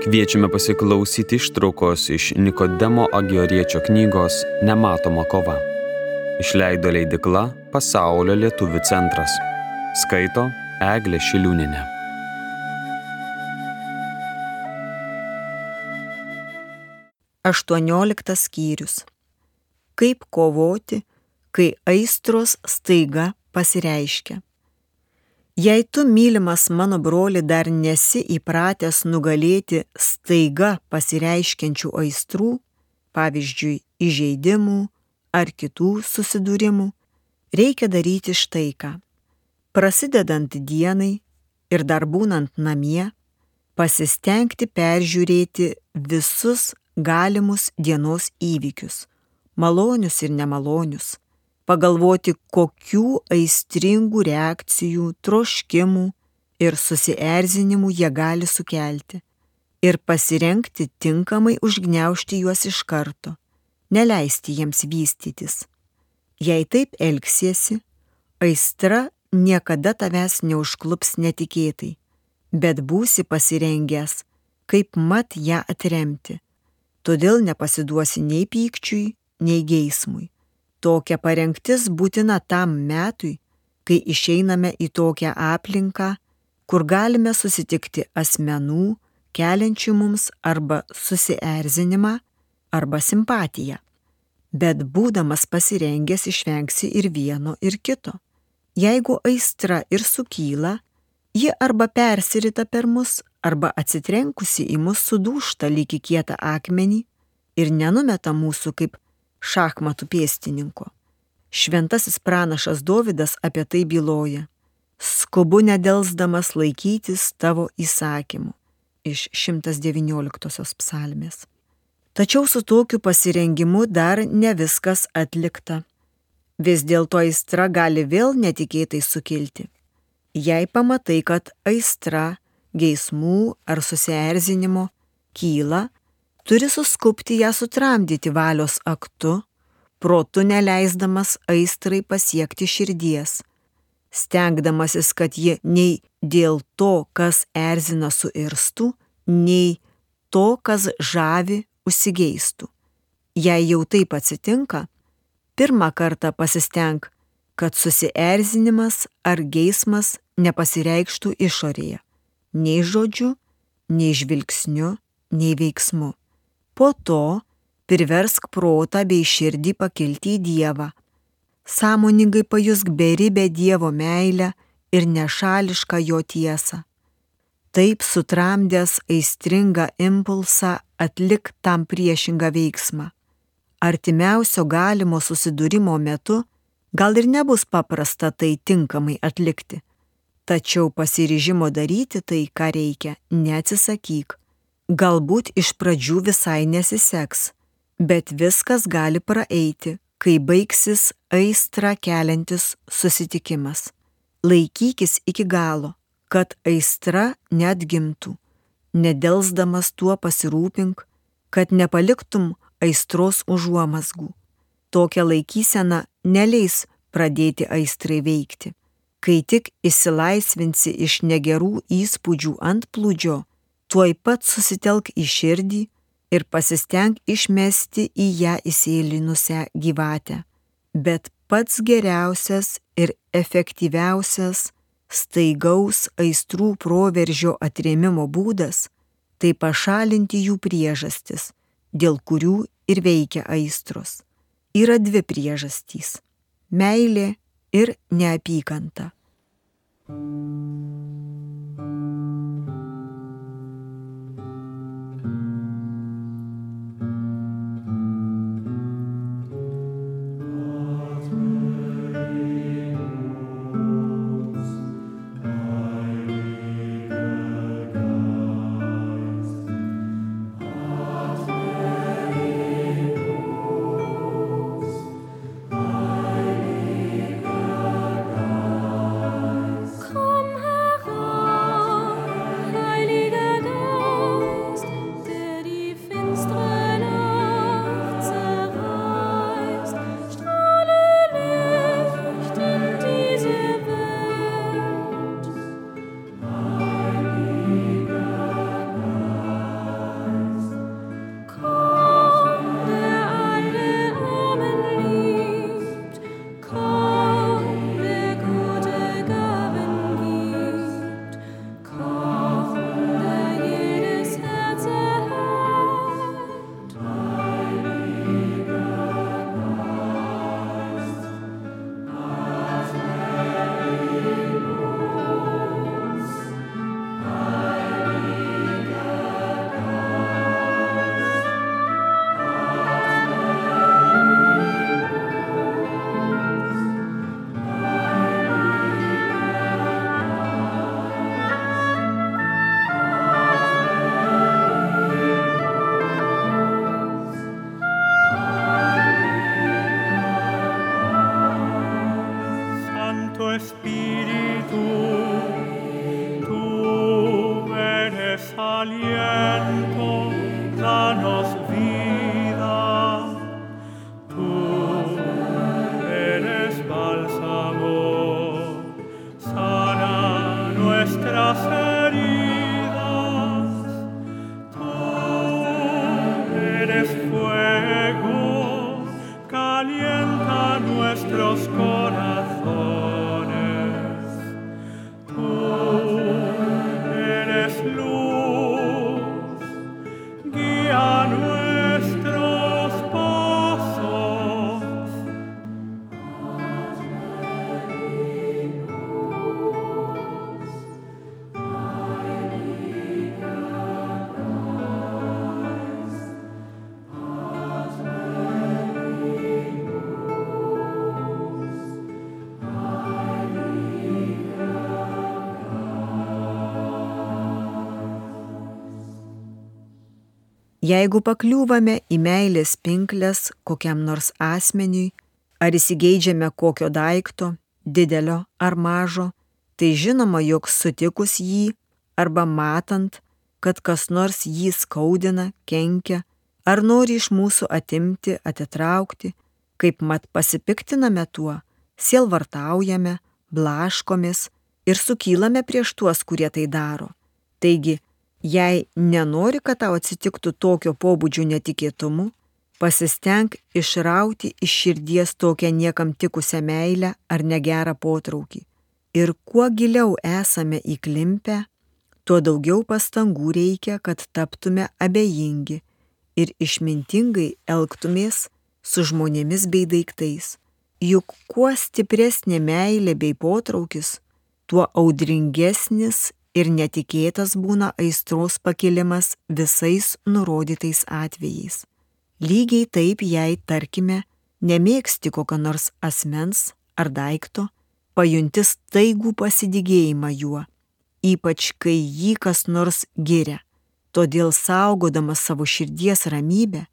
Kviečiame pasiklausyti ištraukos iš Nikodemo Agioriečio knygos Nematoma kova. Išleido leidikla Pasaulio lietuvių centras. Skaito Eglė Šiliūninė. Aštuonioliktas skyrius. Kaip kovoti, kai aistros staiga pasireiškia. Jei tu, mylimas mano broli, dar nesi įpratęs nugalėti staiga pasireiškiančių aistrų, pavyzdžiui, įžeidimų ar kitų susidūrimų, reikia daryti štai ką. Prasidedant dienai ir dar būnant namie, pasistengti peržiūrėti visus galimus dienos įvykius - malonius ir nemalonius pagalvoti, kokių aistringų reakcijų, troškimų ir susierzinimų jie gali sukelti ir pasirenkti tinkamai užgneušti juos iš karto, neleisti jiems vystytis. Jei taip elgsiesi, aistra niekada tavęs neužklups netikėtai, bet būsi pasirengęs, kaip mat ją atremti. Todėl nepasiduosi nei pykčiui, nei geismui Tokia parengtis būtina tam metui, kai išeiname į tokią aplinką, kur galime susitikti asmenų, keliančių mums arba susierzinimą, arba simpatiją. Bet būdamas pasirengęs išvengsi ir vieno, ir kito. Jeigu aistra ir sukyla, ji arba persirita per mus, arba atsitrenkusi į mus sudūšta lyg į kietą akmenį ir nenumeta mūsų kaip šachmatų pėstininko. Šventasis pranašas Dovydas apie tai byloja. Skubu nedelsdamas laikytis tavo įsakymų iš 119 psalmės. Tačiau su tokiu pasirengimu dar ne viskas atlikta. Vis dėlto aistra gali vėl netikėtai sukilti. Jei pamatai, kad aistra, geismų ar susierzinimo kyla, turi suskupti ją sutramdyti valios aktu, protu neleisdamas aistrai pasiekti širdies, stengdamasis, kad ji nei dėl to, kas erzina suirstų, nei to, kas žavi, užsigeistų. Jei jau taip atsitinka, pirmą kartą pasisteng, kad susierzinimas ar geismas nepasireikštų išorėje, nei žodžiu, nei žvilgsniu, nei veiksmu. Po to priversk protą bei širdį pakilti į Dievą. Sąmoningai pajusk beribę Dievo meilę ir nešališką jo tiesą. Taip sutramdęs aistringą impulsą atlik tam priešingą veiksmą. Artimiausio galimo susidūrimo metu gal ir nebus paprasta tai tinkamai atlikti. Tačiau pasiryžimo daryti tai, ką reikia, neatsisakyk. Galbūt iš pradžių visai nesiseks, bet viskas gali praeiti, kai baigsis aistra keliantis susitikimas. Laikykis iki galo, kad aistra net gimtų. Nedelsdamas tuo pasirūpink, kad nepaliktum aistros užuomasgų. Tokia laikysena neleis pradėti aistrai veikti. Kai tik įsilaisvinsi iš negerų įspūdžių ant plūdžio, tuoj pat susitelk į širdį ir pasisteng išmesti į ją įsėlinusią gyvatę. Bet pats geriausias ir efektyviausias staigaus aistrų proveržio atrėmimo būdas - tai pašalinti jų priežastis, dėl kurių ir veikia aistros. Yra dvi priežastys - meilė ir neapykanta. Schaffe Jeigu pakliūvame į meilės pinklės kokiam nors asmeniui, ar įsigeidžiame kokio daikto, didelio ar mažo, tai žinoma, jog sutikus jį arba matant, kad kas nors jį skaudina, kenkia, ar nori iš mūsų atimti, atitraukti, kaip mat pasipiktiname tuo, sielvartaujame, blaškomės ir sukylame prieš tuos, kurie tai daro. Taigi, Jei nenori, kad tau atsitiktų tokio pobūdžio netikėtumų, pasistenk išrauti iš širdies tokią niekam tikusią meilę ar negerą potraukį. Ir kuo giliau esame įklimpę, tuo daugiau pastangų reikia, kad taptume abejingi ir išmintingai elgtumės su žmonėmis bei daiktais. Juk kuo stipresnė meilė bei potraukis, tuo audringesnis ir netikėtas būna aistros pakilimas visais nurodytais atvejais. Lygiai taip, jei, tarkime, nemėgsti kokio nors asmens ar daikto, pajunti staigų pasidygėjimą juo, ypač kai jį kas nors giria. Todėl saugodamas savo širdies ramybę,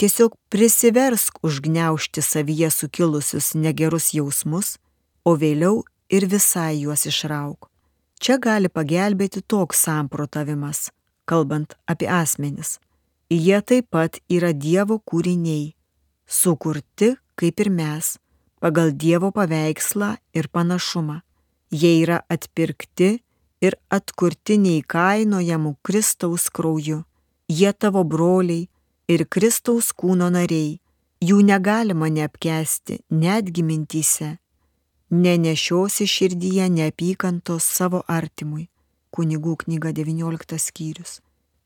tiesiog prisiversk užgneušti savyje sukilusius negerus jausmus, o vėliau ir visai juos išrauk. Čia gali pagelbėti toks samprotavimas, kalbant apie asmenis. Jie taip pat yra Dievo kūriniai, sukurti kaip ir mes, pagal Dievo paveikslą ir panašumą. Jie yra atpirkti ir atkurti neįkainojamų Kristaus krauju. Jie tavo broliai ir Kristaus kūno nariai. Jų negalima neapkesti netgi mintyse nenešiosi širdyje neapykantos savo artimui. Kunigų knyga 19 skyrius.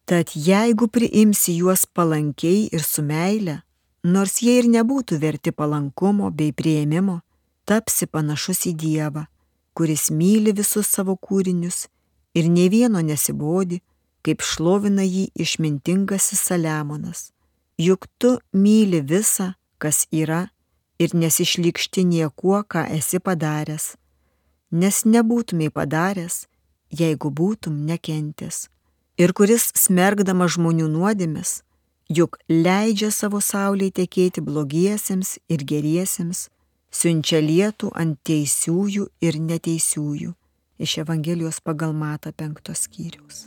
Tad jeigu priimsi juos palankiai ir su meile, nors jie ir nebūtų verti palankumo bei prieimimo, tapsi panašus į Dievą, kuris myli visus savo kūrinius ir ne vieno nesibodi, kaip šlovina jį išmintingasis Saliamonas. Juk tu myli visą, kas yra ir nesišlikšti niekuo, ką esi padaręs, nes nebūtumai padaręs, jeigu būtum nekentęs. Ir kuris smergdama žmonių nuodėmis, juk leidžia savo saulėje tekėti blogiesiems ir geriesiems, siunčia lietų ant teisiųjų ir neteisiųjų. Iš Evangelijos pagal Mata penktos skyriaus.